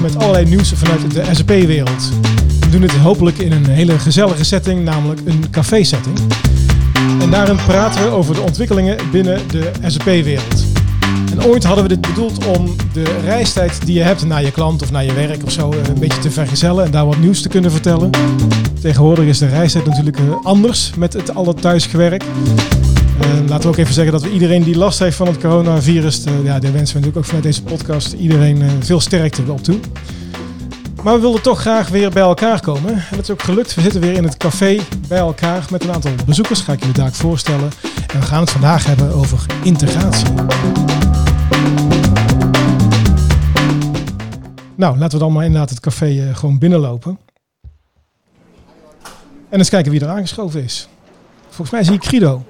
met allerlei nieuws vanuit de SAP-wereld. We doen het hopelijk in een hele gezellige setting, namelijk een café-setting. En daarin praten we over de ontwikkelingen binnen de SAP-wereld. En ooit hadden we dit bedoeld om de reistijd die je hebt naar je klant of naar je werk of zo een beetje te vergezellen en daar wat nieuws te kunnen vertellen. Tegenwoordig is de reistijd natuurlijk anders met het alle thuisgewerk. En laten we ook even zeggen dat we iedereen die last heeft van het coronavirus, uh, ja, daar wensen we natuurlijk ook vanuit deze podcast iedereen uh, veel sterkte op toe. Maar we wilden toch graag weer bij elkaar komen. En dat is ook gelukt. We zitten weer in het café bij elkaar met een aantal bezoekers. Ga ik jullie daar voorstellen. En we gaan het vandaag hebben over integratie. Nou, laten we dan maar inderdaad het café gewoon binnenlopen. En eens kijken wie er aangeschoven is. Volgens mij zie ik Guido.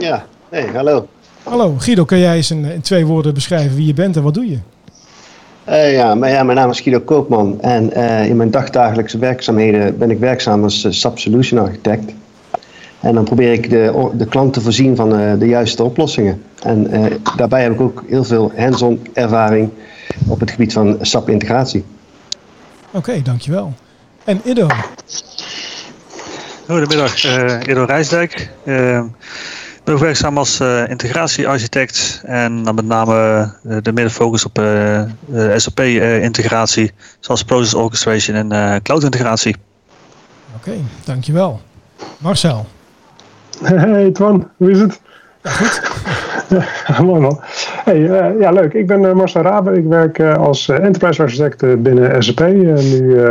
Ja, hey, hallo. Hallo, Guido, kun jij eens in, in twee woorden beschrijven wie je bent en wat doe je? Uh, ja, maar ja, mijn naam is Guido Koopman en uh, in mijn dagdagelijkse werkzaamheden ben ik werkzaam als uh, SAP Solution Architect. En dan probeer ik de, de klant te voorzien van de juiste oplossingen. En daarbij heb ik ook heel veel hands-on ervaring op het gebied van SAP integratie. Oké, okay, dankjewel. En Ido? Goedemiddag, Ido Rijsdijk. Ik ben werkzaam als uh, integratiearchitect en dan met name uh, de middenfocus op uh, SAP-integratie, zoals process orchestration en cloud-integratie. Oké, okay, dankjewel. Marcel. Hey Twan, hoe is het? Ja, goed. ja, mooi man. Hey, ja, leuk. Ik ben Marcel Rabe. Ik werk als enterprise architect binnen SAP. nu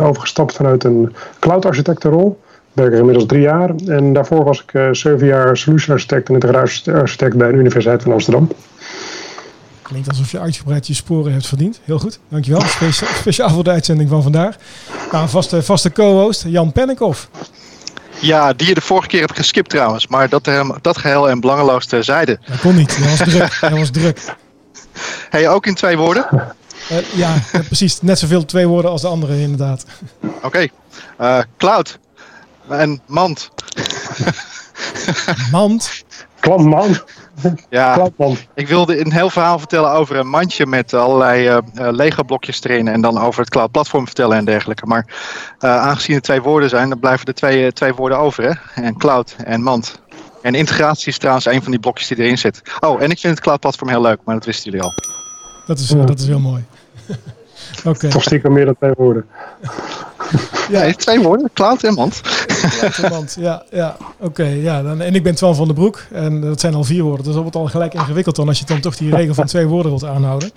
overgestapt vanuit een cloud architectenrol werk er inmiddels drie jaar. En daarvoor was ik uh, zeven jaar solution architect en integratiarchitect bij de Universiteit van Amsterdam. Klinkt alsof je uitgebreid je sporen hebt verdiend. Heel goed, dankjewel. Speciaal, speciaal voor de uitzending van vandaag. Nou, vaste, vaste co-host Jan Pennikhoff. Ja, die je de vorige keer hebt geskipt trouwens. Maar dat, dat geheel en belangeloos terzijde. Dat kon niet, dat was druk. dat was druk. Hey, ook in twee woorden? Uh, ja, precies. Net zoveel twee woorden als de andere inderdaad. Oké. Okay. Uh, cloud. En mand. mand? Klantmand. Ja, Klantmand. ik wilde een heel verhaal vertellen over een mandje met allerlei uh, Lego blokjes erin. En dan over het cloud platform vertellen en dergelijke. Maar uh, aangezien het twee woorden zijn, dan blijven er twee, twee woorden over. Hè? En cloud en mand. En integratie is trouwens een van die blokjes die erin zit. Oh, en ik vind het cloud platform heel leuk, maar dat wisten jullie al. Dat is, dat is heel mooi. Okay. Toch stiekem meer dan twee woorden. Ja, twee woorden. Cloud en mand. mand, ja. ja. Oké, ja. Dan, en ik ben Twan van den Broek. En dat zijn al vier woorden. Dus dat wordt al gelijk ingewikkeld dan als je dan toch die regel van twee woorden wilt aanhouden.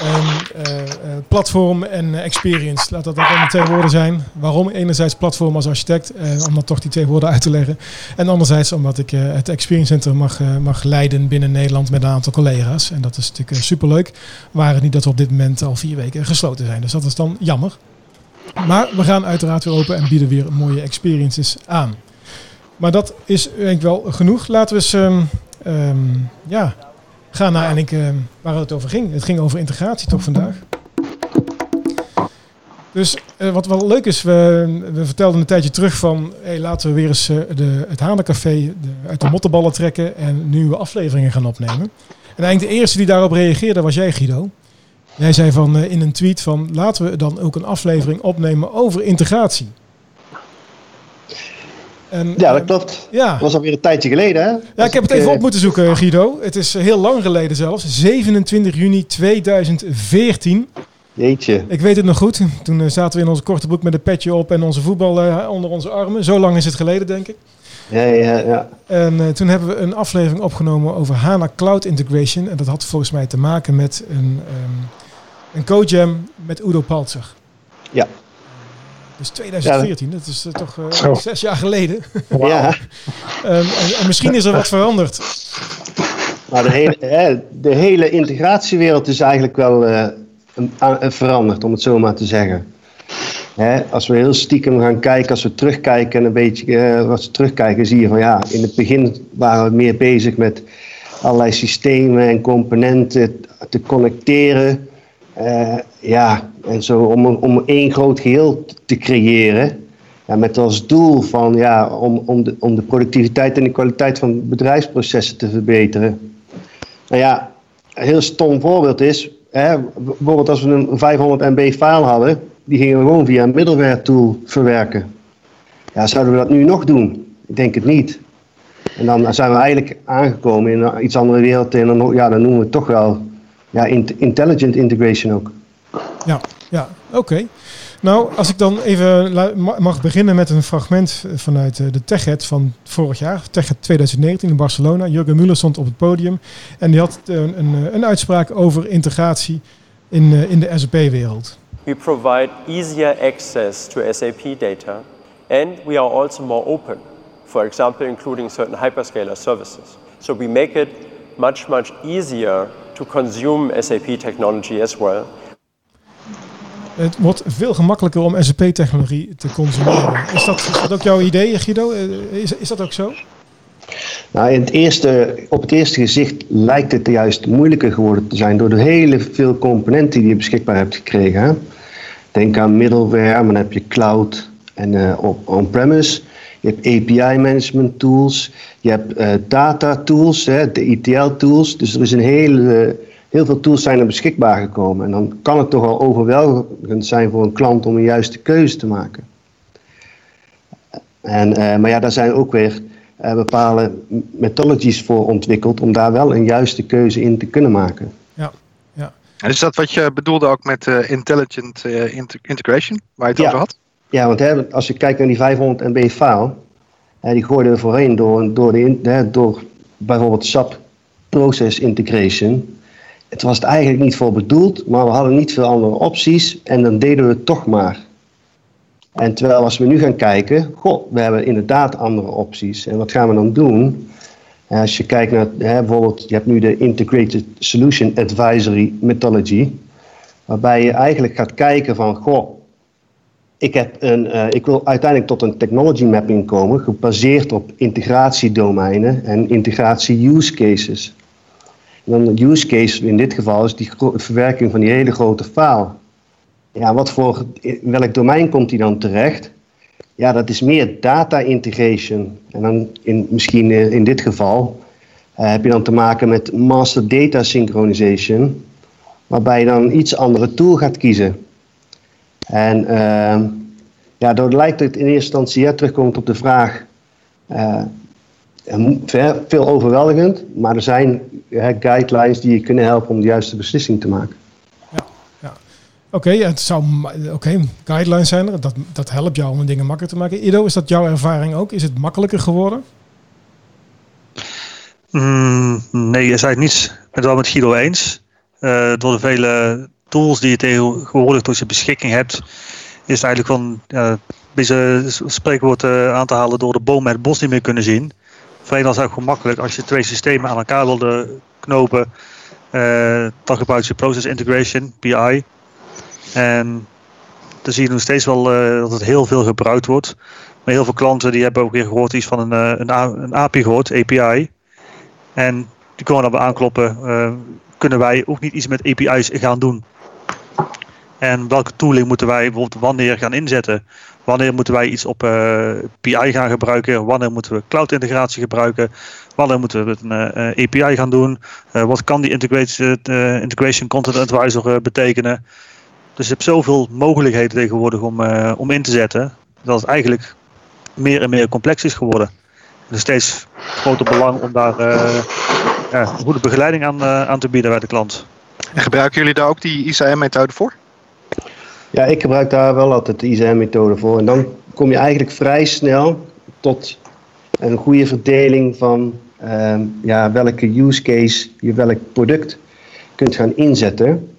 En, uh, platform en experience. Laat dat dan twee woorden zijn. Waarom? Enerzijds platform als architect. Uh, om dan toch die twee woorden uit te leggen. En anderzijds omdat ik het Experience Center mag, mag leiden binnen Nederland met een aantal collega's. En dat is natuurlijk superleuk. Waar het niet dat we op dit moment al vier weken gesloten zijn. Dus dat is dan jammer. Maar we gaan uiteraard weer open en bieden weer mooie experiences aan. Maar dat is denk ik wel genoeg. Laten we eens um, um, ja, gaan naar en ik, um, waar het over ging. Het ging over integratie toch vandaag. Dus uh, wat wel leuk is, we, we, vertelden een tijdje terug van... Hey, laten we weer eens uh, de, het Hanencafé uit de mottenballen trekken... en nieuwe afleveringen gaan opnemen. En eigenlijk de eerste die daarop reageerde was jij, Guido. Jij zei van, uh, in een tweet van laten we dan ook een aflevering opnemen over integratie. En, ja, dat klopt. Ja. Dat was alweer een tijdje geleden, hè? Ja, ik heb het even op moeten zoeken, Guido. Het is heel lang geleden zelfs. 27 juni 2014. Jeetje. Ik weet het nog goed. Toen zaten we in onze korte broek met een petje op en onze voetbal onder onze armen. Zo lang is het geleden, denk ik. Ja, ja, ja. En uh, toen hebben we een aflevering opgenomen over HANA Cloud Integration. En dat had volgens mij te maken met een... Um, een co-jam met Udo Paltzer. Ja. Dus 2014, ja. dat is uh, toch uh, zes jaar geleden. Wow. Ja. um, en, en, misschien is er wat veranderd. Nou, de, hele, de hele integratiewereld is eigenlijk wel uh, veranderd, om het zo maar te zeggen. Hè, als we heel stiekem gaan kijken, als we terugkijken en een beetje als we terugkijken, zie je van ja, in het begin waren we meer bezig met allerlei systemen en componenten te connecteren. Uh, ja, en zo om, om één groot geheel te creëren. Met als doel van, ja, om, om, de, om de productiviteit en de kwaliteit van bedrijfsprocessen te verbeteren. Nou ja, een heel stom voorbeeld is, hè, bijvoorbeeld als we een 500 MB file hadden, die gingen we gewoon via een middleware tool verwerken. Ja, zouden we dat nu nog doen? Ik denk het niet. En dan zijn we eigenlijk aangekomen in een iets andere wereld. En dan, ja, dan noemen we het toch wel ja, intelligent integration ook. Ja, ja oké. Nou, als ik dan even mag beginnen met een fragment vanuit eh, de TechEd van vorig jaar, TechEd 2019 in Barcelona. Jurgen Muller stond op het podium en die had een, een, een uitspraak over integratie in, eh, in de SAP-wereld. We provide easier access to SAP data and we are also more open. For example, including certain hyperscaler services. So we make it much, much easier to consume SAP technology as well. Het wordt veel gemakkelijker om SAP-technologie te consumeren. Is dat, is dat ook jouw idee, Guido? Eh, is, is dat ook zo? Nou, in het eerste, op het eerste gezicht lijkt het juist moeilijker geworden te zijn door de hele veel componenten die je beschikbaar hebt gekregen. Hè? Denk aan middleware, maar dan heb je cloud en uh, on-premise. Je hebt API management tools, je hebt uh, data tools, hè, de ETL tools. Dus er is een hele heel veel tools zijn er beschikbaar gekomen. En dan kan het toch al overweldigend zijn voor een klant om een juiste keuze te maken. En, uh, maar ja, daar zijn ook weer uh, bepaalde methodologies voor ontwikkeld om daar wel een juiste keuze in te kunnen maken. Ja, ja. En is dat wat je bedoelde ook met uh, intelligent integration, waar je het over had? Ja, want hè, als je kijkt naar die 500 MB file, die gooiden we voorheen door, door, de, door bijvoorbeeld SAP Process Integration het was het eigenlijk niet voor bedoeld, maar we hadden niet veel andere opties en dan deden we het toch maar. En terwijl als we nu gaan kijken, goh, we hebben inderdaad andere opties. En wat gaan we dan doen? Als je kijkt naar, hè, bijvoorbeeld, je hebt nu de Integrated Solution Advisory Methodology, waarbij je eigenlijk gaat kijken van, goh, ik, heb een, uh, ik wil uiteindelijk tot een technology mapping komen, gebaseerd op integratiedomeinen en integratie use cases dan de use case in dit geval is die verwerking van die hele grote file. Ja, wat voor, in welk domein komt die dan terecht? Ja, dat is meer data integration. En dan in, misschien eh, in dit geval uh, heb je dan te maken met master data synchronization, waarbij je dan een iets andere tool gaat kiezen. En uh, ja, door lijkt het in eerste instantie, ja, terugkomt op de vraag, uh, veel overweldigend, maar er zijn guidelines die je kunnen helpen om de juiste beslissing te maken. Ja, ja. Oké, het zou oké guidelines zijn er. Dat, dat helpt jou om dingen makkelijker te maken. Ido, is dat jouw ervaring ook? Is het makkelijker geworden? Mm, nee, je zei het niet. Het wel met Guido eens. Uh, door de vele tools die je tegenwoordig tot je beschikking hebt, is eigenlijk van ja, deze spreekwoord uh, aan te halen door de boom het bos niet meer kunnen zien. Voorheen was het gemakkelijk. Als je twee systemen aan elkaar wilde knopen, uh, dan gebruik je Process Integration, PI. En dan zie je nog steeds wel uh, dat het heel veel gebruikt wordt. Maar heel veel klanten die hebben ook weer gehoord iets van een, een, een API gehoord, API. En die komen dan bij aankloppen, kunnen wij ook niet iets met API's gaan doen? En welke tooling moeten wij bijvoorbeeld wanneer gaan inzetten? Wanneer moeten wij iets op eh, PI gaan gebruiken? Wanneer moeten we cloud integratie gebruiken? Wanneer moeten we een eh, API gaan doen? Uh, wat kan die integration content advisor betekenen? Dus je hebt zoveel mogelijkheden tegenwoordig om, om in te zetten. Dat het eigenlijk meer en meer complex is geworden. Er is steeds groter belang om daar ja, goede begeleiding aan, aan te bieden bij de klant. En gebruiken jullie daar ook die ISAM-methode voor? Ja, ik gebruik daar wel altijd de ISM-methode voor. En dan kom je eigenlijk vrij snel tot een goede verdeling van uh, ja, welke use case je welk product kunt gaan inzetten.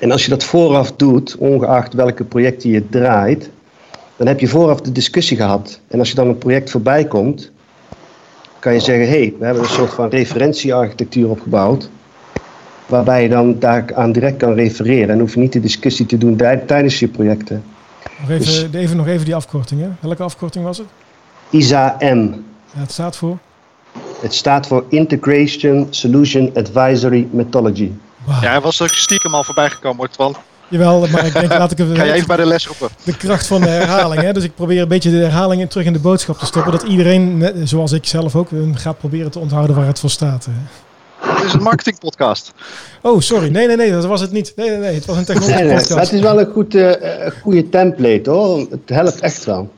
En als je dat vooraf doet, ongeacht welke projecten je draait, dan heb je vooraf de discussie gehad. En als je dan een project voorbij komt, kan je zeggen: hé, hey, we hebben een soort van referentiearchitectuur opgebouwd waarbij je dan daar aan direct kan refereren. En hoef je niet de discussie te doen tijdens je projecten. Nog even, dus, even, nog even die afkorting. Hè? Welke afkorting was het? ISA-M. Ja, het staat voor? Het staat voor Integration Solution Advisory Methodology. Ja, hij was er stiekem al voorbij gekomen, want Jawel, maar ik denk, laat ik Ga je even bij de les roepen? De kracht van de herhaling. Hè? Dus ik probeer een beetje de herhaling terug in de boodschap te stoppen. Dat iedereen, zoals ik zelf ook, gaat proberen te onthouden waar het voor staat. Het is een marketingpodcast. Oh, sorry. Nee, nee, nee, dat was het niet. Nee, nee, nee, het was een technologie podcast. het is wel een goed, uh, goede template hoor. Het helpt echt wel.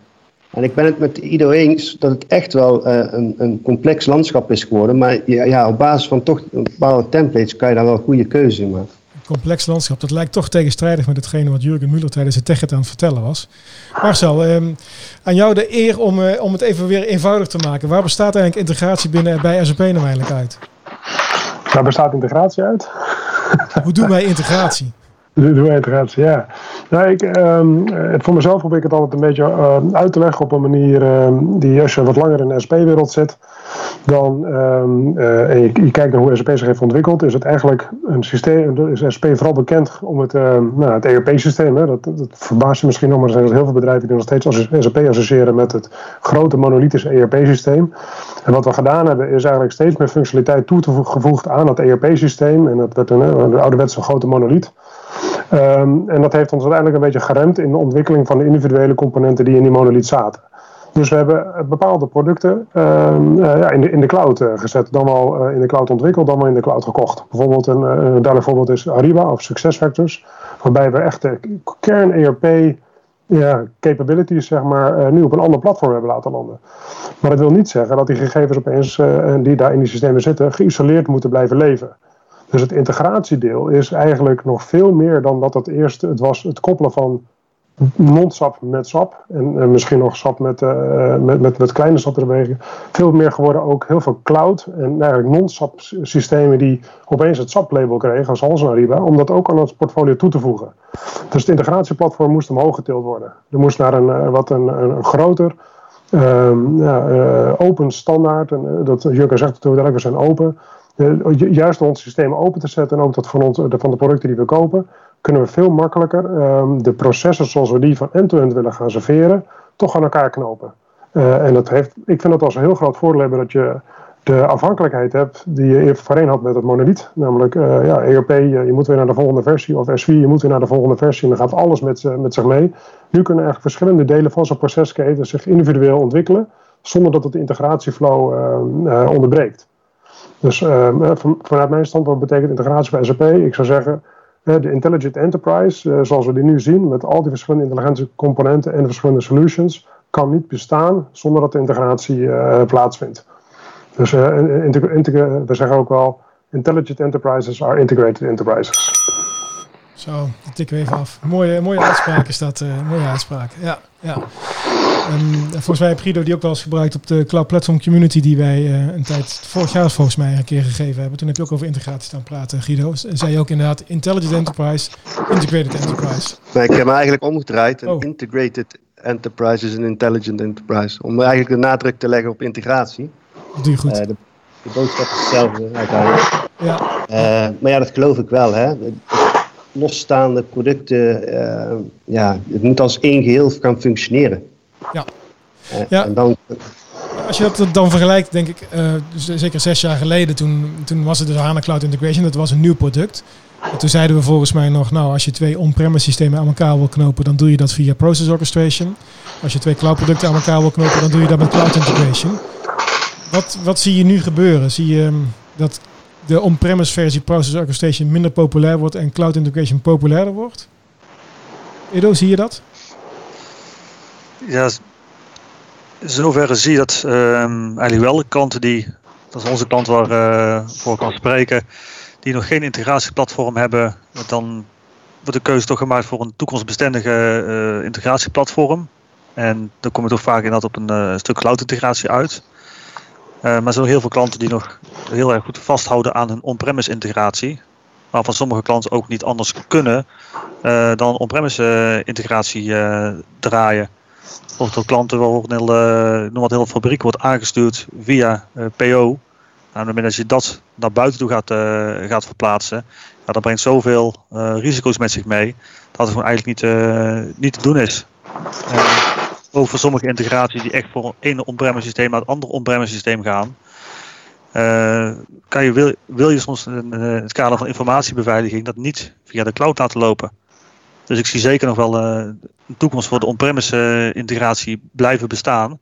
En ik ben het met Ido eens dat het echt wel uh, een, een, complex landschap is geworden. Maar ja, ja, op basis van toch bepaalde templates kan je daar wel goede keuze in maken. Complex landschap, dat lijkt toch tegenstrijdig met hetgene wat Jurgen Muller tijdens het tech aan het vertellen was. Marcel, um, aan jou de eer om, uh, om het even weer eenvoudig te maken. Waar bestaat eigenlijk integratie binnen bij SAP nou eigenlijk uit? Waar bestaat integratie uit? Hoe doen wij integratie? Integratie, ja. Nou, ik, um, voor mezelf probeer ik het altijd een beetje uh, uit te leggen op een manier um, die als je wat langer in de SP-wereld zit, dan um, uh, en je, kijkt naar hoe SAP zich heeft ontwikkeld, is het eigenlijk een systeem, is SP vooral bekend om het, nou, het ERP-systeem. Dat, dat, verbaast je misschien nog, maar er zijn dus heel veel bedrijven die nog steeds SAP associëren met het grote monolithische ERP-systeem. En wat we gedaan hebben, is eigenlijk steeds meer functionaliteit toegevoegd aan dat ERP-systeem. En dat werd een, een ouderwetse grote monolith. Um, en dat heeft ons uiteindelijk een beetje geremd in de ontwikkeling van de individuele componenten die in die monolith zaten. Dus we hebben bepaalde producten um, uh, ja, in, de, in de cloud uh, gezet, dan wel in de cloud ontwikkeld, dan wel in de cloud gekocht. Bijvoorbeeld een, een duidelijk voorbeeld is Ariba of SuccessFactors, waarbij we echt de kern ERP ja, capabilities zeg maar, nu op een ander platform hebben laten landen. Maar dat wil niet zeggen dat die gegevens opeens die daar in die systemen zitten geïsoleerd moeten blijven leven. Dus het integratiedeel is eigenlijk nog veel meer dan dat het eerst het was het koppelen van non-SAP met SAP en, misschien nog SAP met, uh, met, met, met kleine SAP erbij. Veel meer geworden ook heel veel cloud en eigenlijk non-SAP systemen die opeens het SAP-label kregen als Ariba, om dat ook aan ons portfolio toe te voegen. Dus het integratieplatform moest omhoog getild worden. Er moest naar een uh, wat een, een groter ja, uh, open standaard, en dat Jurgen zegt het we zijn open juist om ons systeem open te zetten en ook dat van, ons, van de producten die we kopen, kunnen we veel makkelijker um, de processen zoals we die van end-to-end willen gaan serveren, toch aan elkaar knopen. Uh, en dat heeft, ik vind dat als een heel groot voordeel hebben dat je de afhankelijkheid hebt die je voorheen had met het monolith. Namelijk, uh, ja, ERP, je, moet weer naar de volgende versie, of S4, je moet weer naar de volgende versie en dan gaat alles met, met zich mee. Nu kunnen eigenlijk verschillende delen van zo'n procesketen zich individueel ontwikkelen, zonder dat het de integratieflow uh, onderbreekt. Dus uh, vanuit mijn standpunt betekent integratie bij SAP, ik zou zeggen, de Intelligent Enterprise, uh, zoals we die nu zien, met al die verschillende intelligente componenten en de verschillende solutions, kan niet bestaan zonder dat de integratie plaatsvindt. Dus we zeggen ook wel, Intelligent Enterprises are integrated enterprises. Zo, dat tikken we even af. Mooie, mooie uitspraak is dat. mooie uitspraak. Ja, ja. Um, volgens mij heb Guido die ook wel eens gebruikt op de Cloud Platform Community die wij uh, een tijd, vorig jaar volgens mij een keer gegeven hebben. Toen heb je ook over integratie staan praten, Guido. Zei je ook inderdaad Intelligent Enterprise, Integrated Enterprise. Nee, ik heb me eigenlijk omgedraaid. Oh. Integrated Enterprise is een Intelligent Enterprise. Om eigenlijk de nadruk te leggen op integratie. Dat doe je goed. Uh, de, de, boodschap is hetzelfde uiteindelijk. Ja. Uh, maar ja, dat geloof ik wel. Hè losstaande producten, ja, het moet als één geheel gaan functioneren. Ja. Uh, ja. En dan, Als je dat dan vergelijkt, denk ik, uh, dus zeker zes jaar geleden, toen, toen was het dus HANA Cloud Integration, dat was een nieuw product. En toen zeiden we volgens mij nog, nou, als je twee on-premise systemen aan elkaar wil knopen, dan doe je dat via Process Orchestration. Als je twee cloud producten aan elkaar wil knopen, dan doe je dat met Cloud Integration. Wat, wat zie je nu gebeuren? Zie je um, dat de on-premise versie Process Orchestration minder populair wordt en Cloud Integration populairder wordt? Edo, zie je dat? Ja, zoverre zie je dat um, eigenlijk wel de klanten die, dat is onze klant waar uh, voor kan spreken, die nog geen integratieplatform hebben, dan wordt de keuze toch gemaakt voor een toekomstbestendige uh, integratieplatform. En dan kom je toch vaak inderdaad op een uh, stuk cloud integratie uit. Maar er zijn heel veel klanten die nog heel erg goed vasthouden aan hun on-premise integratie. Waarvan sommige klanten ook niet anders kunnen dan on-premise integratie draaien. Of dat klanten wel een hele, noem wat, hele fabriek wordt aangestuurd via PO. Nou, op het moment dat je dat naar buiten toe gaat, gaat verplaatsen, ja, dat brengt zoveel risico's met zich mee dat het gewoon eigenlijk niet, niet te doen is over sommige integraties die echt voor een on-premise systeem naar het andere on-premise systeem gaan. Kan je, wil, wil je soms in het kader van informatiebeveiliging dat niet via de cloud laten lopen. Dus ik zie zeker nog wel uh, een toekomst voor de on-premise integratie blijven bestaan.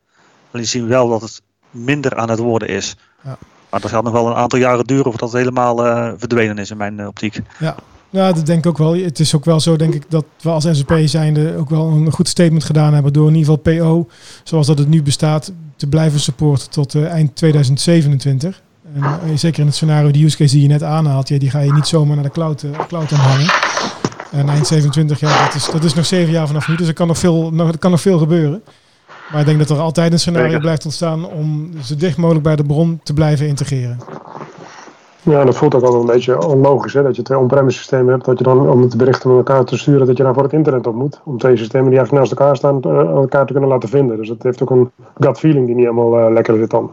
Alleen zien we wel dat het minder aan het worden is. Ja. Maar dat gaat nog wel een aantal jaren duren voordat het helemaal verdwenen is in mijn optiek. Ja, ja, dat denk ik ook wel. Het is ook wel zo, denk ik, dat we als SAP zijnde ook wel een goed statement gedaan hebben door in ieder geval PO, zoals dat het nu bestaat, te blijven supporten tot uh, eind 2027. En zeker in het scenario, die use case die je net aanhaalt, ja, die ga je niet zomaar naar de cloud, cloud aanhangen. En eind 27, ja, dat is, dat is nog zeven jaar vanaf nu, dus er kan nog veel, nog, er kan nog veel gebeuren. Maar ik denk dat er altijd een scenario blijft ontstaan om zo dicht mogelijk bij de bron te blijven integreren. Ja, dat voelt ook wel een beetje onlogisch, hè? dat je twee on-premise systemen hebt, dat je dan om het berichten met elkaar te sturen, dat je dan voor het internet op moet. Om twee systemen die eigenlijk naast elkaar staan, uh, elkaar te kunnen laten vinden. Dus het heeft ook een gut feeling die niet helemaal uh, lekker zit dan.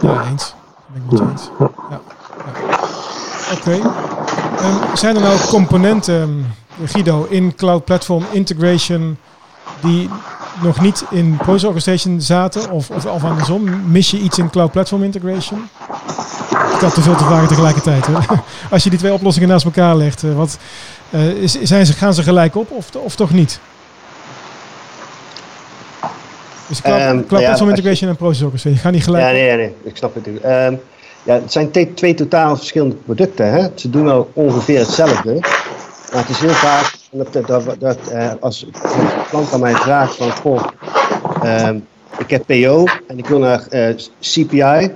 Ja, ja. eens. Ben ik eens. Ja. ja. Oké. Okay. Um, zijn er nou componenten, Guido, in Cloud Platform Integration die nog niet in Process Orchestration zaten? Of, of, of andersom, mis je iets in Cloud Platform Integration? Ik had te veel te vragen tegelijkertijd. Hè? Als je die twee oplossingen naast elkaar legt, eh, wat, uh, zijn ze, gaan ze gelijk op of, of toch niet? Dus Cloud, um, cloud ja, Platform Integration en Process Orchestration, gaan die gelijk Ja, nee, nee, nee. ik snap het. Um, ja, het zijn twee totaal verschillende producten. Hè? Ze doen wel ongeveer hetzelfde. Maar het is heel vaak dat, dat, dat uh, als een klant aan mij vraagt van, goh, uh, ik heb PO en ik wil naar uh, CPI.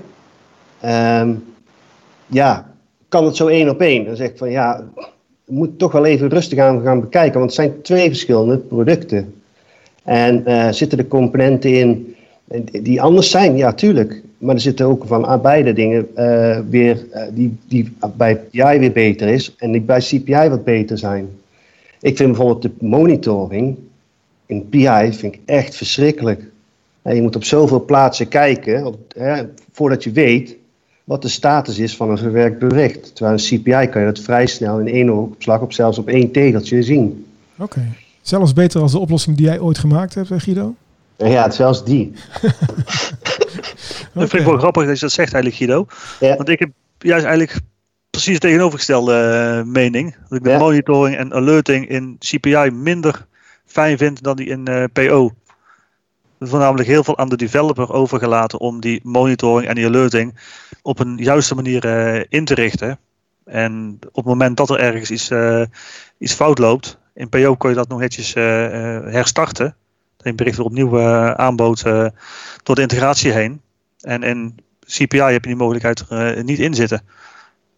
Um, ja, kan het zo één op één? Dan zeg ik van ja, we moeten toch wel even rustig aan gaan bekijken, want het zijn twee verschillende producten. En uh, zitten er componenten in die anders zijn? Ja, tuurlijk. Maar er zitten ook van aan beide dingen uh, weer uh, die, die bij PI weer beter is en die bij CPI wat beter zijn. Ik vind bijvoorbeeld de monitoring in PI vind ik echt verschrikkelijk. je moet op zoveel plaatsen kijken op, hè, voordat je weet wat de status is van een verwerkt bericht. Terwijl een CPI kan je dat vrij snel in één opslag op zelfs op één tegeltje zien. Oké. Zelfs beter als de oplossing die jij ooit gemaakt hebt, Guido? Ja, zelfs die. Dat vind ik wel grappig dat je dat zegt eigenlijk, Guido. Ja. Want ik heb juist eigenlijk precies de tegenovergestelde uh, mening. Dat ik de monitoring en alerting in CPI minder fijn vind dan die in uh, eh, PO. Voornamelijk heel veel aan de developer overgelaten om die monitoring en die alerting op een juiste manier uh, in te richten. En op het moment dat er ergens iets, iets fout loopt, in PO kun je dat nog netjes herstarten. Dat je een bericht weer opnieuw aanbood door de integratie heen. En in CPI heb je die mogelijkheid er niet in zitten.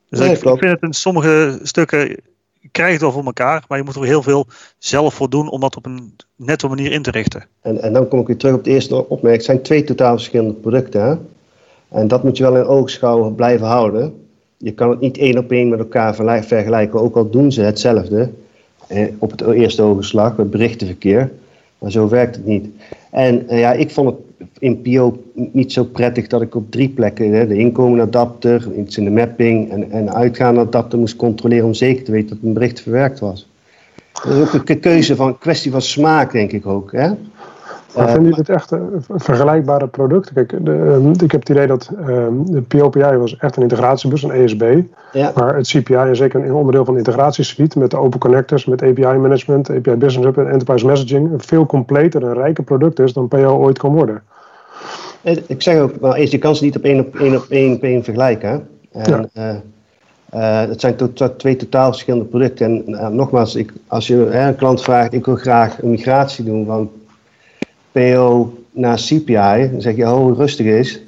Dus ik, vind het in sommige stukken krijg het wel voor elkaar, maar je moet er heel veel zelf voor doen om dat op een nette manier in te richten. En, en dan kom ik weer terug op het eerste opmerking. Het zijn twee totaal verschillende producten. Hè? En dat moet je wel in oogschouw blijven houden. Je kan het niet één op één met elkaar vergelijken, ook al doen ze hetzelfde. Eh, op het eerste oogslag, het berichtenverkeer. Maar zo werkt het niet. En eh, ja, ik vond het in PO niet zo prettig dat ik op drie plekken hè, de inkomende adapter, iets in de mapping en, en uitgaande adapter moest controleren om zeker te weten dat een bericht verwerkt was. Dat is ook een keuze van kwestie van smaak, denk ik ook. Hè? Maar uh, vinden jullie het echt vergelijkbare producten? Kijk, de, ehm, ik heb het idee dat uh, de POPI was echt een integratiebus, een ESB. Ja. Maar het CPI is zeker een onderdeel van de integratiesuite met open connectors, met API management, API Business Hub en Enterprise Messaging. Een veel completer en rijker product is dan PO ooit kan worden. Eh, ik zeg ook, wel eens, je kan ze niet op één op één, op één, op één vergelijken. En, ja. Uh, het zijn to twee totaal verschillende producten. En uh, nogmaals, ik, als je een klant vraagt, ik wil graag een migratie doen van PO naar CPI, dan zeg je, oh, rustig is.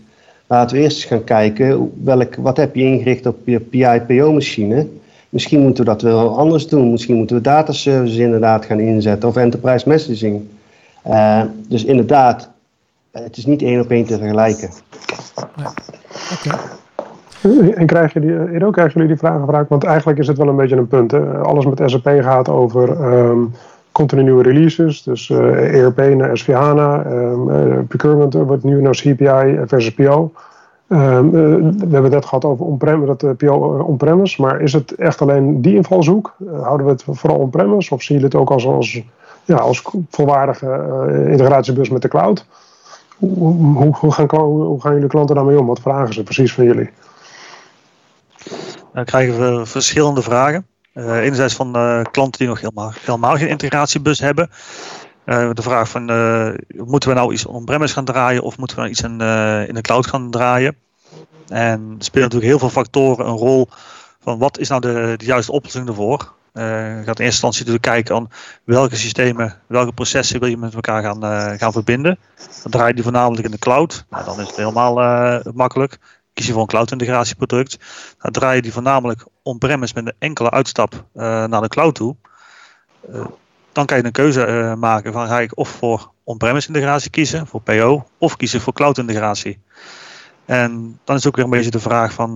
Laten we eerst eens gaan kijken, welk, wat heb je ingericht op je PI-PO-machine? Misschien moeten we dat wel anders doen. Misschien moeten we dataservices inderdaad gaan inzetten of enterprise messaging. Uh, dus inderdaad, het is niet één op één te vergelijken. Nee. En krijg je die, krijgen jullie die vragen gevraagd? Want eigenlijk is het wel een beetje een punt. Hè? Alles met SAP gaat over um, continu nieuwe releases. Dus uh, eh, ERP naar S4 HANA. Um, uh, procurement wordt nu naar CPI versus PO. Um, uh, we hebben het net gehad over on-prem, dat PO on-premise. Maar is het echt alleen die invalshoek? houden we het vooral on-premise? Of zien jullie het ook als, als, ja, als volwaardige integratiebus met de cloud? Hoe, hoe, gaan, hoe gaan jullie klanten daarmee om? Wat vragen ze precies van jullie? Dan krijgen we verschillende vragen. Uh, enerzijds van uh, klanten die nog helemaal, helemaal geen integratiebus hebben. Uh, de vraag van, moeten we nou iets on-premise gaan draaien of moeten we nou iets in, in de cloud gaan draaien? En er spelen natuurlijk heel veel factoren een rol van wat is nou de, de juiste oplossing ervoor. Je gaat in eerste instantie natuurlijk kijken aan welke systemen, welke processen wil je met elkaar gaan, gaan verbinden. Dan draai je die voornamelijk in de cloud. Nou, dan is het helemaal makkelijk. Kies je voor een cloud integratieproduct. Dan draai je die voornamelijk on-premise met een enkele uitstap naar de cloud toe. dan kan je een keuze maken van ga ik of voor on-premise integratie kiezen, voor PO, of kiezen voor cloud integratie. En dan is ook weer een beetje de vraag van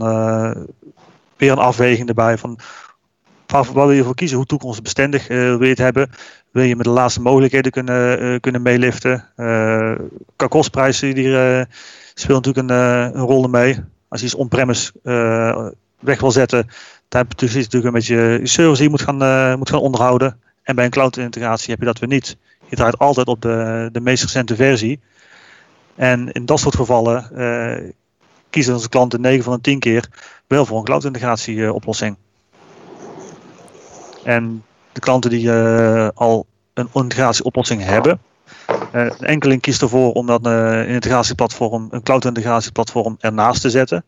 weer een afweging erbij van wat wil je voor kiezen? Hoe toekomstbestendig wil je het hebben? Wil je met de laatste mogelijkheden kunnen, kunnen meeliften? Uh, qua die speelt natuurlijk een, een rol mee. Als je iets on-premise weg wil zetten, dan heb je natuurlijk een beetje je servers die je moet gaan, moet gaan onderhouden. En bij een cloud integratie heb je dat weer niet. Je draait altijd op de, de meest recente versie. En in dat soort gevallen kiezen onze klanten 9 van de 10 keer wel voor een cloud integratie oplossing. En de klanten die al een integratieoplossing hebben, een enkeling kiest ervoor om dan een integratieplatform, een cloud integratieplatform ernaast te zetten.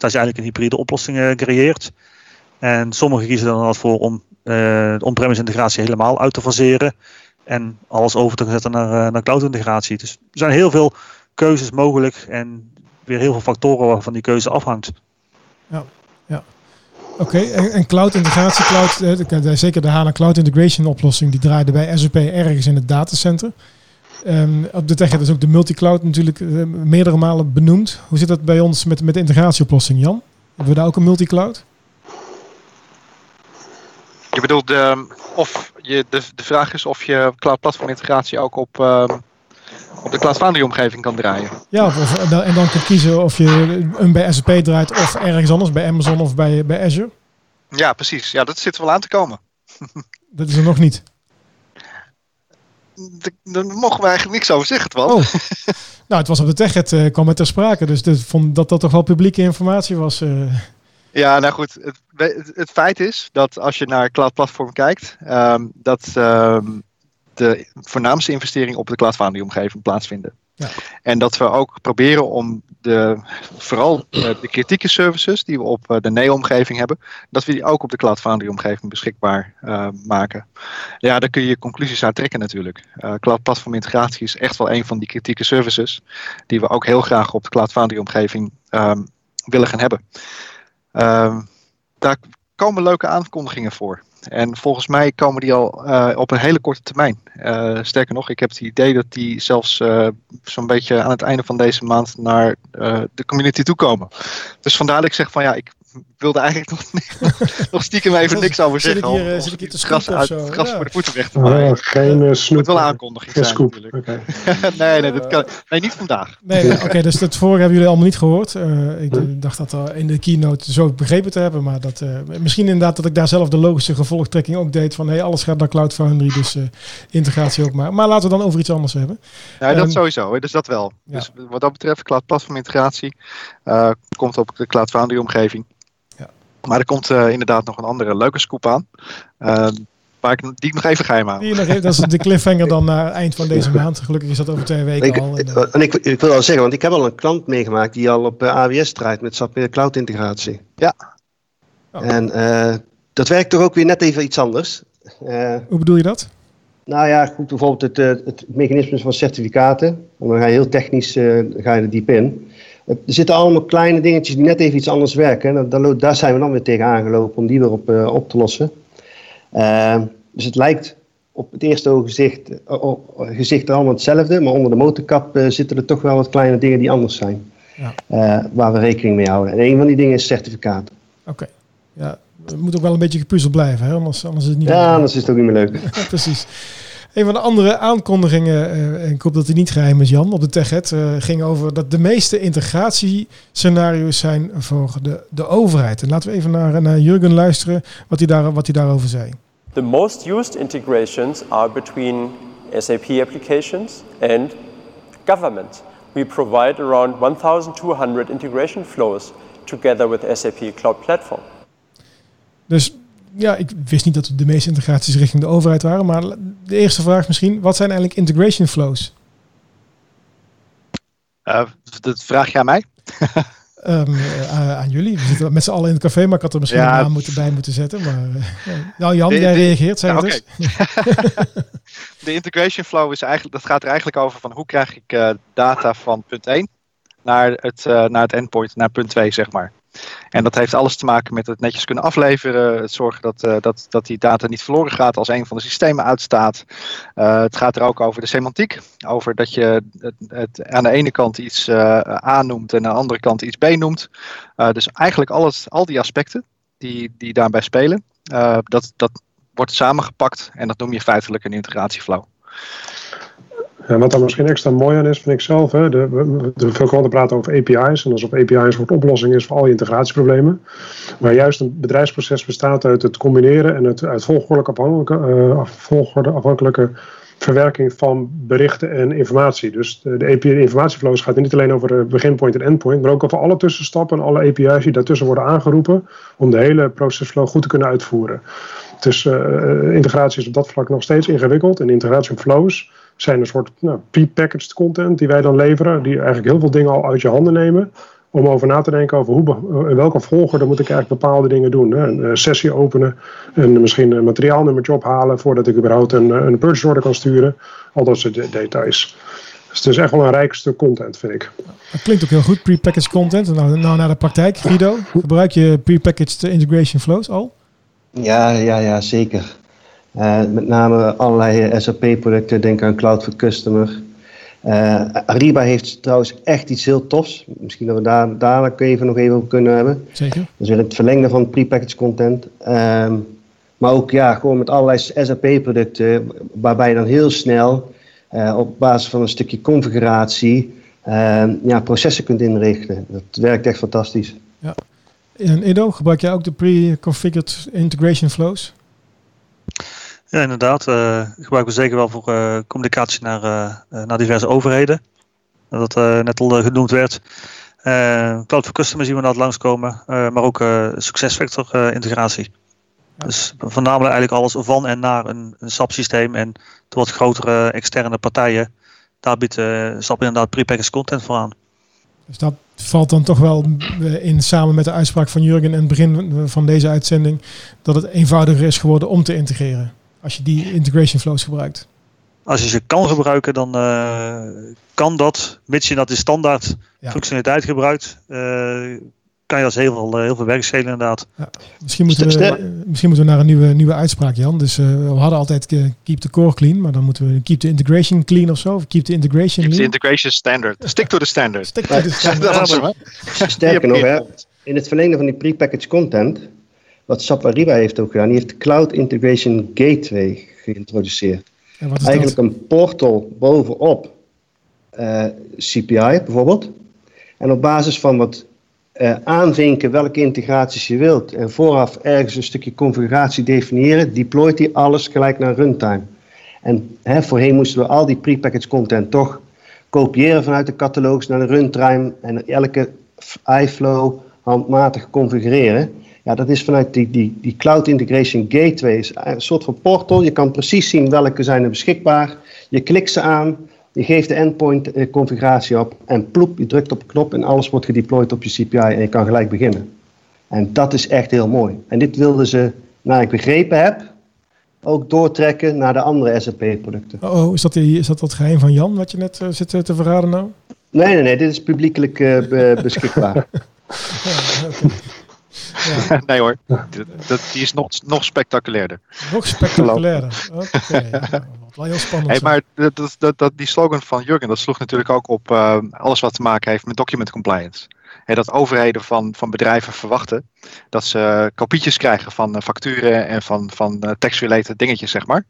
Dat je eigenlijk een hybride oplossing creëert. En sommigen kiezen dan voor om de on-premise integratie helemaal uit te faseren. En alles over te zetten naar, naar cloud integratie. Dus er zijn heel veel keuzes mogelijk en weer heel veel factoren waarvan die keuze afhangt. Ja, ja. Oké, en, cloud integratie, cloud, eh, zeker de HANA Cloud Integration oplossing, die draaide bij SAP ergens in het datacenter. Um, op de tech is ook de multicloud natuurlijk uh, meerdere malen benoemd. Hoe zit dat bij ons met, met de integratieoplossing, Jan? Hebben we daar ook een multicloud? Je bedoelt, uh, of je, de, de vraag is of je cloud platform integratie ook op, uh, op de Cloud Foundry omgeving kan draaien. Ja, of, en dan kunt kiezen of je een bij SAP draait of ergens anders, bij Amazon of bij, bij Azure. Ja, precies. Ja, dat zit er wel aan te komen. Dat is er nog niet. Daar mogen we eigenlijk niks over zeggen, Twan. Oh. nou, het was op de TechEd, uh, kwam het ter sprake. Dus ik vond dat dat toch wel publieke informatie was. Uh. Ja, nou goed. Het, het, feit is dat als je naar Cloud Platform kijkt, um, dat um, de voornaamste investeringen op de Cloud omgeving plaatsvinden. En dat we ook proberen om de, vooral eh, de kritieke services die we op eh, de NEO-omgeving hebben, dat we die ook op de Cloud Foundry-omgeving beschikbaar uh, maken. Ja, daar kun je conclusies uit trekken natuurlijk. Uh, Cloud Platform Integratie is echt wel een van die kritieke services die we ook heel graag op de Cloud Foundry-omgeving um, willen gaan hebben. Um, daar komen leuke aankondigingen voor. En volgens mij komen die al uh, op een hele korte termijn. Uh, sterker nog, ik heb het idee dat die zelfs uh, zo'n beetje aan het einde van deze maand naar de community toe komen. Dus vandaar dat ik zeg van ja, ik wilde eigenlijk nog, nog stiekem even niks over zeggen. Zit ik hier, zit ik hier te gras, uit, gras ja. voor de voeten weg te maken. Geen uh, snoep. moet wel aankondiging geen zijn scoop. Okay. nee, nee, dat kan, nee, niet vandaag. Nee, nee oké, okay, dus dat vorige hebben jullie allemaal niet gehoord. Uh, ik hm. dacht dat uh, in de keynote zo begrepen te hebben, maar dat, misschien inderdaad dat ik daar zelf de logische gevolgtrekking ook deed van hey, alles gaat naar Cloud Foundry, dus integratie ook maar. Maar laten we dan over iets anders hebben. Ja, dat um, sowieso, dus dat wel. Ja. Dus wat dat betreft, Cloud Platform integratie komt op de Cloud Foundry omgeving. Maar er komt uh, inderdaad nog een andere leuke scoop aan. Uh, waar ik, die ik nog even geheim hou. Die nog even, dat is de cliffhanger dan naar het eind van deze maand. Gelukkig is dat over twee weken ik, al. En, uh, en ik, ik, wil al zeggen, want ik heb al een klant meegemaakt die al op AWS draait met SAP Cloud integratie. Ja. Oh. En dat werkt toch ook weer net even iets anders. Hoe bedoel je dat? Nou ja, goed, bijvoorbeeld het, het mechanisme van certificaten. Dan ga je heel technisch ga je er diep in. Er zitten allemaal kleine dingetjes die net even iets anders werken. Daar, daar zijn we dan weer tegen aangelopen om die weer op, uh, op te lossen. Uh, dus het lijkt op het eerste ooggezicht uh, gezicht allemaal hetzelfde, maar onder de motorkap uh, zitten er toch wel wat kleine dingen die anders zijn. Ja. waar we rekening mee houden. En een van die dingen is certificaten. Oké. Okay. Ja, het moet ook wel een beetje gepuzzeld blijven, hè? Anders, anders is het niet Ja, anders is het ook niet meer leuk. Precies. Een van de andere aankondigingen, uh, en ik hoop dat die niet geheim is, Jan, op de TechEd, uh, ging over dat de meeste integratiescenario's zijn voor de, de overheid. En laten we even naar, naar Jurgen luisteren wat hij, daar, wat hij daarover zei. The most used integrations are between SAP applications and government. We provide around 1200 integration flows together with SAP Cloud Platform. Dus ja, ik wist niet dat de meeste integraties richting de overheid waren. Maar de eerste vraag misschien, wat zijn eigenlijk integration flows? Uh, dat vraag je aan mij? Um, aan jullie. We zitten met z'n allen in het café, maar ik had er misschien ja, een naam moeten, bij moeten zetten. Maar, uh, nou Jan, jij reageert, ja, dus. de integration flow is eigenlijk, dat gaat er eigenlijk over van hoe krijg ik data van punt 1 naar het, naar het endpoint, naar punt 2, zeg maar. En dat heeft alles te maken met het netjes kunnen afleveren. Het zorgen dat, uh, dat, dat die data niet verloren gaat als een van de systemen uitstaat. Uh, het gaat er ook over de semantiek. Over dat je het, aan de ene kant iets uh, A noemt en aan de andere kant iets B noemt. dus eigenlijk alles, al die aspecten die, die daarbij spelen, dat, dat wordt samengepakt en dat noem je feitelijk een integratieflow. En wat daar misschien extra mooi aan is, vind ik zelf. Hè, de, veel klanten praten over API's. En alsof API's een oplossing is voor al je integratieproblemen. Maar juist een bedrijfsproces bestaat uit het combineren en het uit volgorde afhankelijke, afhankelijke verwerking van berichten en informatie. Dus de, de API informatieflows gaat niet alleen over de beginpoint en endpoint, maar ook over alle tussenstappen en alle API's die daartussen worden aangeroepen om de hele procesflow goed te kunnen uitvoeren. Dus uh, integratie is op dat vlak nog steeds ingewikkeld en integratie flows zijn een soort nou, pre-packaged content die wij dan leveren, die eigenlijk heel veel dingen al uit je handen nemen. Om over na te denken over hoe, in welke volgorde moet ik eigenlijk bepaalde dingen doen. Hè? Een sessie openen en misschien een materiaalnummertje ophalen voordat ik überhaupt een, een purchase order kan sturen. Al dat soort details. Dus het is echt wel een rijk stuk content, vind ik. Dat klinkt ook heel goed, pre-packaged content. Nou, nou naar de praktijk, Guido. Gebruik je pre-packaged integration flows al? Ja, ja, ja, zeker. Uh, met name allerlei SAP-producten, denk aan Cloud for Customer. Uh, Ariba heeft trouwens echt iets heel tofs. Misschien dat we daar dadelijk even nog even op kunnen hebben. Zeker. Dat is weer het verlengde van prepackaged content. Uh, maar ook ja, gewoon met allerlei SAP-producten, waarbij je dan heel snel uh, op basis van een stukje configuratie ja, processen kunt inrichten. Dat werkt echt fantastisch. Ja. En Edo, gebruik jij ook de pre-configured integration flows? Ja, inderdaad. Uh, gebruiken we zeker wel voor uh, communicatie naar, uh, naar diverse overheden. Dat net al genoemd werd. Cloud for Customer zien we dat langskomen. maar ook SuccessFactor integratie. Dus voornamelijk eigenlijk alles van en naar een, een SAP-systeem. En de wat grotere externe partijen. Daar biedt SAP inderdaad prepackaged content voor aan. Dus dat valt dan toch wel in samen met de uitspraak van Jurgen in het begin van deze uitzending. Dat het eenvoudiger is geworden om te integreren als je die integration flows gebruikt? Als je ze kan gebruiken, dan uh, kan dat, mits je dat in standaard functionaliteit gebruikt, uh, kan je als heel veel, uh, heel veel werk schelen inderdaad. Ja. Misschien, moeten we, misschien moeten we naar een nieuwe, nieuwe uitspraak, Jan. Dus we hadden altijd keep the core clean, maar dan moeten we keep the integration clean of zo. Of keep the integration Keep the integration standard. Stick to the standard. Stick to the standard. Sterker nog, hè, in het verlengde van die prepackaged content wat SAP Ariba heeft ook gedaan. Die heeft Cloud Integration Gateway geïntroduceerd. Eigenlijk een portal bovenop uh, eh, CPI bijvoorbeeld. En op basis van wat uh, aanvinken welke integraties je wilt en vooraf ergens een stukje configuratie definiëren, deployt hij alles gelijk naar runtime. En hè, voorheen moesten we al die prepackaged content toch kopiëren vanuit de catalogus naar de runtime en elke iFlow handmatig configureren. Ja, dat is vanuit die, die, die Cloud Integration Gateway, een soort van portal. Je kan precies zien welke zijn er beschikbaar. Je klikt ze aan, je geeft de endpoint eh, configuratie op en ploep, je drukt op een knop en alles wordt gedeployed op je CPI en je kan gelijk beginnen. En dat is echt heel mooi. En dit wilden ze, naar ik begrepen heb, ook doortrekken naar de andere SAP-producten. Oh, is dat, die, is dat wat geheim van Jan, wat je net uh, zit te verraden nou? Nee, nee, nee, dit is publiekelijk uh, beschikbaar. ja, okay. Ja. nee hoor, dat, die is nog, nog spectaculairder. Nog spectaculairder, oké. wel heel spannend. Hey, maar dat, dat, dat, die slogan van Jurgen, dat sloeg natuurlijk ook op uh, alles wat te maken heeft met document compliance. Hey, dat overheden van, van bedrijven verwachten dat ze kopietjes krijgen van uh, facturen en van, van uh, tax-related dingetjes, zeg maar.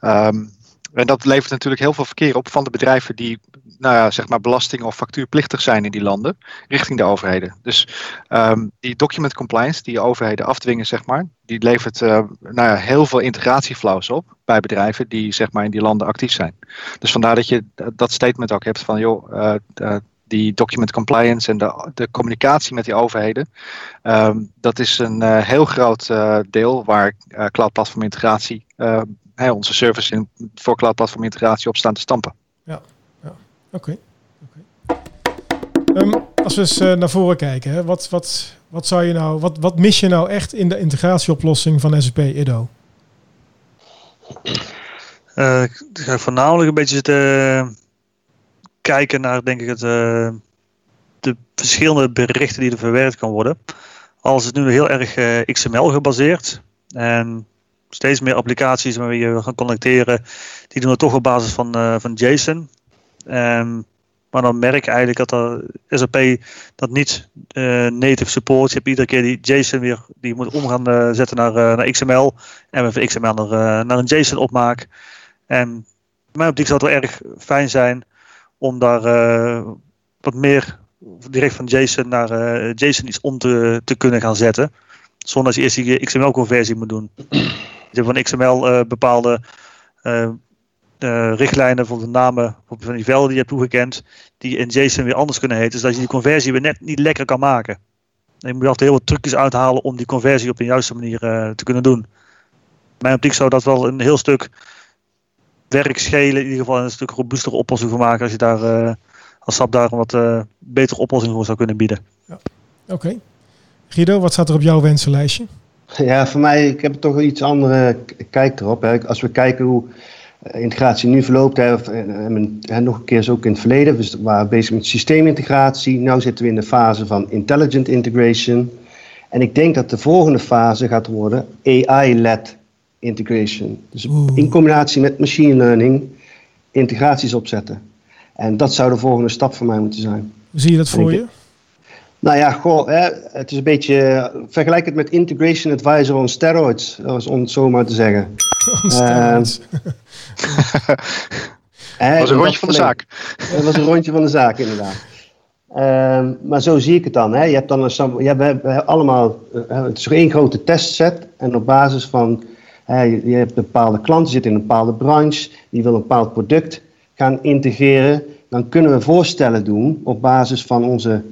Um, en dat levert natuurlijk heel veel verkeer op van de bedrijven die nou ja, zeg maar belasting of factuurplichtig zijn in die landen, richting de overheden. Dus um, die document compliance die overheden afdwingen, zeg maar, die levert uh, nou ja, heel veel integratieflows op bij bedrijven die zeg maar in die landen actief zijn. Dus vandaar dat je dat statement ook hebt van joh, uh, die document compliance en de, de communicatie met die overheden. Um, dat is een heel groot deel waar uh, cloud platform integratie hey, onze service in, voor cloud platform integratie op staan te stampen. Ja, ja. oké. Okay. Okay. Um, ehm, Als we eens naar voren kijken, hè, wat, wat, wat, zou je nou, wat, wat mis je nou echt in de integratieoplossing van SAP IDO? Uh, ik ga voornamelijk een beetje zitten kijken naar, denk ik, het, uh, de verschillende berichten die er verwerkt kan worden. Als het nu heel erg uh, XML gebaseerd en steeds meer applicaties waarmee je gaan connecteren, die doen het toch op basis van, van JSON. Um, maar dan merk ik eigenlijk dat er SAP dat niet uh, native support. Je hebt iedere keer die JSON weer die moet om gaan uh, zetten naar, naar XML. En we van XML naar, naar een JSON opmaak. En in mijn optiek zou het wel erg fijn zijn om daar wat meer direct van JSON naar JSON iets om te, te kunnen gaan zetten. Zonder dat je eerst die XML-conversie moet doen. Van XML bepaalde uh, richtlijnen voor de namen van die velden die je hebt toegekend, die in JSON weer anders kunnen heten, zodat je die conversie weer net niet lekker kan maken. En je moet altijd heel wat trucjes uithalen om die conversie op de juiste manier te kunnen doen. Mijn optiek zou dat wel een heel stuk werk schelen, in ieder geval een stuk robuustere oplossing voor maken als je daar als SAP daar een wat betere oplossing voor zou kunnen bieden. Ja. Oké. Guido, wat staat er op jouw wensenlijstje? Ja, voor mij, ik heb toch een iets andere kijk erop. Hè. Als we kijken hoe eh, integratie nu verloopt. Hè, of, en, nog een keer zo ook in het verleden. We waren bezig met systeemintegratie. Nu zitten we in de fase van intelligent integration. En ik denk dat de volgende fase gaat worden AI-led integration. Dus in combinatie met machine learning integraties opzetten. En dat zou de volgende stap voor mij moeten zijn. Zie je dat voor je? Nou ja, goh, hè, het is een beetje. Vergelijk het met Integration Advisor on steroids, om het zo maar te zeggen. On steroids. dat was een rondje van de zaak. Dat was een rondje van de zaak, inderdaad. Uh, maar zo zie ik het dan. Hè. Je hebt dan een, je hebt, allemaal, uh, het is één grote testset. En op basis van, je, je hebt bepaalde klanten, zitten in een bepaalde branche, die willen een bepaald product gaan integreren. Dan kunnen we voorstellen doen op basis van onze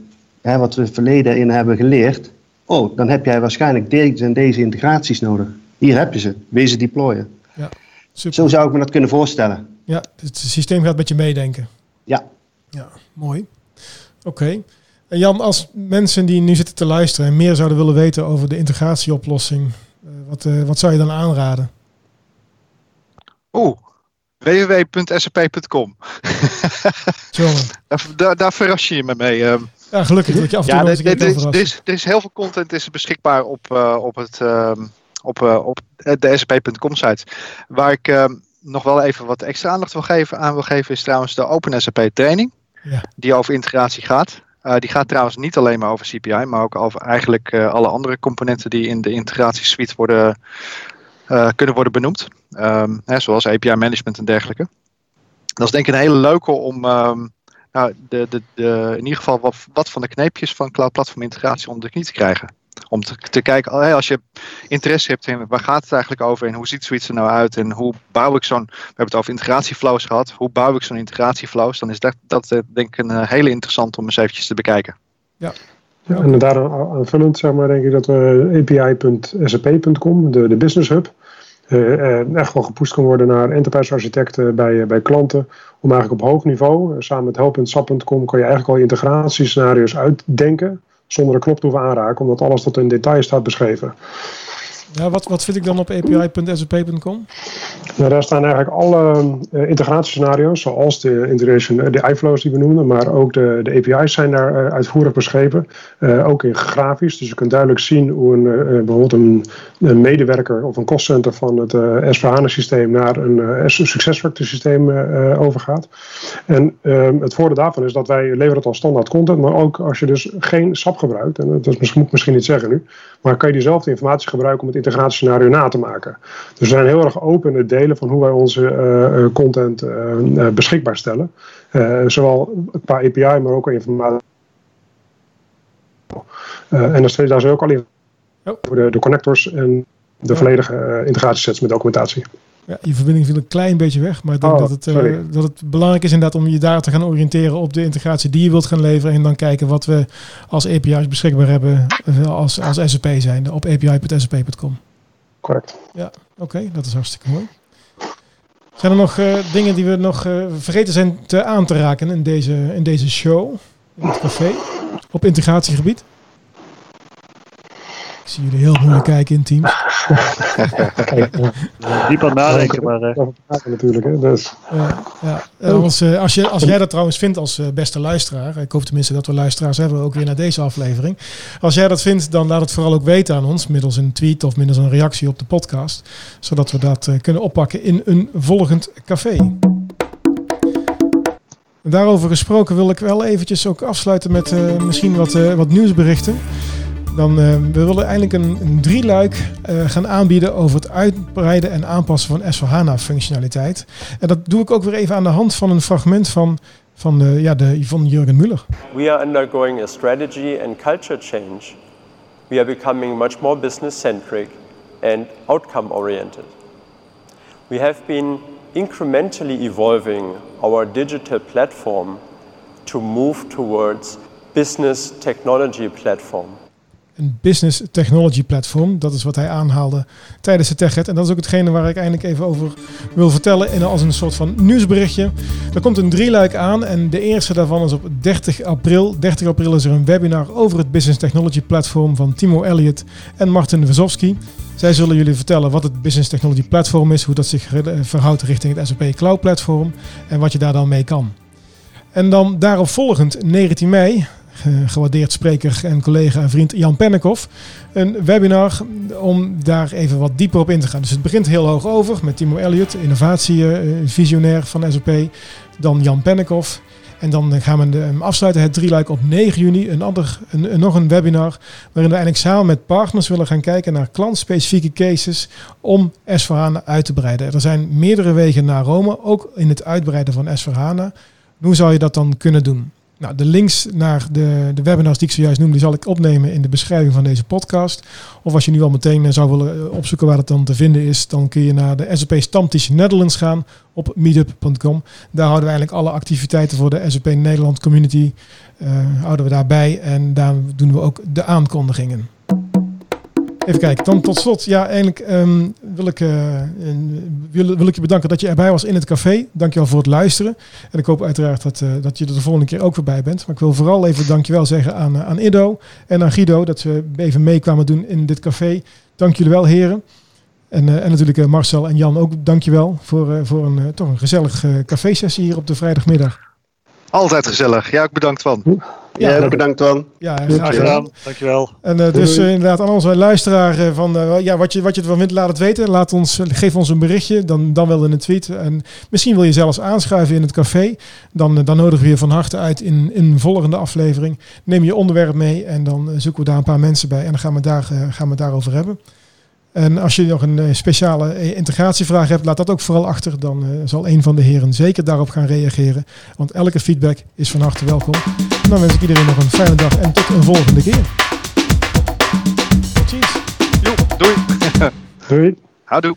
hè, wat we verleden in hebben geleerd. Oh, dan heb jij waarschijnlijk deze en deze integraties nodig. Hier heb je ze. Wees deployen. Ja, super. Zo zou ik me dat kunnen voorstellen. Ja, het systeem gaat met je meedenken. Ja. Ja, mooi. Oké. En Jan, als mensen die nu zitten te luisteren en meer zouden willen weten over de integratieoplossing, uh, wat, uh, wat zou je dan aanraden? Oeh, www.sap.com. daar, daar verras je me mee. Ja, gelukkig dat je af en toe ja, er, is, er, is, er is heel veel content is beschikbaar op, uh, op, het, uh, op, uh, op de sap.com site. Waar ik ehm, nog wel even wat extra aandacht wil geven, aan wil geven is trouwens de Open SAP training. Ja. Die over integratie gaat. die gaat trouwens niet alleen maar over CPI, maar ook over eigenlijk alle andere componenten die in de integratiesuite worden, kunnen worden benoemd. Um, hè, zoals API management en dergelijke. Dat is denk ik een hele leuke om, um, nou, de, de, de, in ieder geval wat, wat van de kneepjes van cloud platform integratie onder de knie te krijgen. Om te, te kijken, oh, als je interesse hebt in waar gaat het eigenlijk over en hoe ziet zoiets er nou uit en hoe bouw ik zo'n, we hebben het over integratieflows gehad, hoe bouw ik zo'n integratieflows, dan is dat, dat eh, denk ik een eh, hele interessant om eens eventjes te bekijken. Ja. Ja, en daar aanvullend zeg maar, denk ik dat we api.sap.com, de, de business hub, uh, echt wel gepusht kan worden naar enterprise architecten bij, bij klanten. Om eigenlijk op hoog niveau, samen met help.sap.com, kan je eigenlijk al integratiescenario's uitdenken. Zonder een knop te hoeven aanraken, omdat alles tot in detail staat beschreven. Ja, wat, wat vind ik dan op api.sap.com? Nou, daar staan eigenlijk alle uh, integratiescenario's, zoals de integration, eh, de iFlows die we noemden, maar ook de, de API's zijn daar uh, uitvoerig beschreven. Ook in grafisch, dus je kunt duidelijk zien hoe een, bijvoorbeeld een, medewerker of een costcenter van het uh, systeem naar een SuccessFactors systeem overgaat. En ehm, het voordeel daarvan is dat wij leveren het als standaard content, maar ook als je dus geen SAP gebruikt, en dat is, moet ik misschien niet zeggen nu, maar kan je diezelfde informatie gebruiken om het integratiescenario na te maken. Dus we zijn heel erg open in het delen van hoe wij onze uh, content uh, beschikbaar stellen. zowel qua API, maar ook qua informatie. en daar zijn ook al in voor de, de connectors en de volledige integratiesets met documentatie. Ja, je verbinding viel een klein beetje weg, maar ik denk oh, dat, het, uh, dat het belangrijk is inderdaad om je daar te gaan oriënteren op de integratie die je wilt gaan leveren en dan kijken wat we als API's beschikbaar hebben als, als SAP zijn op api.sap.com. Correct. Ja, oké, dat is hartstikke mooi. Zijn er nog uh, dingen die we nog uh, vergeten zijn te aan te raken in deze, in deze show, in het café? op integratiegebied? Ik zie jullie heel moeilijk kijken in teams. Kijk, Diep aan nadenken, maar... Uh... natuurlijk, hè. Dus. ja. Als, uh, als, je, als jij dat trouwens vindt als uh, beste luisteraar... Ik hoop tenminste dat we luisteraars hebben, ook weer naar deze aflevering. Als jij dat vindt, dan laat het vooral ook weten aan ons... middels een tweet of middels een reactie op de podcast. Zodat we dat kunnen oppakken in een volgend café. Daarover gesproken wil ik wel eventjes ook afsluiten met misschien wat, wat nieuwsberichten. Dan, uh, we willen eigenlijk een, een drieluik uh, gaan aanbieden over het uitbreiden en aanpassen van S4HANA functionaliteit. En dat doe ik ook weer even aan de hand van een fragment van, van, de, ja, de, Jurgen Muller. We are undergoing a strategy and culture change. We are becoming much more business centric and outcome oriented. We have been incrementally evolving our digital platform to move towards business technology platform een business technology platform. Dat is wat hij aanhaalde tijdens de TechEd. En dat is ook hetgene waar ik eigenlijk even over wil vertellen in, als een soort van nieuwsberichtje. Er komt een drieluik aan en de eerste daarvan is op 30 april. 30 april is er een webinar over het business technology platform van Timo Elliott en Martin Wazowski. Zij zullen jullie vertellen wat het business technology platform is, hoe dat zich verhoudt richting het SAP Cloud platform en wat je daar dan mee kan. En dan daarop volgend, 19 mei, gewaardeerd spreker en collega en vriend Jan Pennekoff. Een webinar om daar even wat dieper op in te gaan. Dus het begint heel hoog over met Timo Elliott, innovatievisionair van SAP. Dan Jan Pennekoff. En dan gaan we hem afsluiten, het drieluik op 9 juni. Een ander, een, nog een webinar waarin we eigenlijk samen met partners willen gaan kijken naar klantspecifieke cases om S4HANA uit te breiden. Er zijn meerdere wegen naar Rome, ook in het uitbreiden van S4HANA. Hoe zou je dat dan kunnen doen? Nou, de links naar de, de webinars die ik zojuist noemde, zal ik opnemen in de beschrijving van deze podcast. Of als je nu al meteen eh, zou willen eh, opzoeken waar het dan te vinden is, dan kun je naar de SAP Stamtisch Netherlands gaan op meetup.com. Daar houden we eigenlijk alle activiteiten voor de SAP Nederland community uh, houden we daarbij en daar doen we ook de aankondigingen. Even kijken, dan tot slot. Ja, eigenlijk ehm, wil, ik, uh, wil, wil, ik je bedanken dat je erbij was in het café. Dankjewel voor het luisteren. En ik hoop uiteraard dat, uh, dat je er de volgende keer ook weer bij bent. Maar ik wil vooral even dankjewel zeggen aan, uh, aan Ido en aan Guido dat we even mee kwamen doen in dit café. Dank jullie wel, heren. En, en natuurlijk Marcel en Jan ook dankjewel voor, voor een toch een gezellig café-sessie hier op de vrijdagmiddag. Altijd gezellig. Ja, ik bedankt van. Ja, ja bedankt Twan. Ja, graag gedaan. Dankjewel. En uh, dus uh, inderdaad aan onze luisteraar uh, van ja, wat je, wat je ervan vindt, laat het weten. Laat ons, geef ons een berichtje, dan, dan wel in een tweet. En misschien wil je zelfs aanschuiven in het café. Dan, dan nodigen we je van harte uit in, in een volgende aflevering. Neem je onderwerp mee en dan zoeken we daar een paar mensen bij. En dan gaan we, daar, gaan we het daarover hebben. En als je nog een eh, speciale eh, integratievraag hebt, laat dat ook vooral achter. Dan uh, zal een van de heren zeker daarop gaan reageren. Want elke feedback is van harte welkom. En dan wens ik iedereen nog een fijne dag en tot een volgende keer. Cheers. Jo, doei. doei. Houdoe.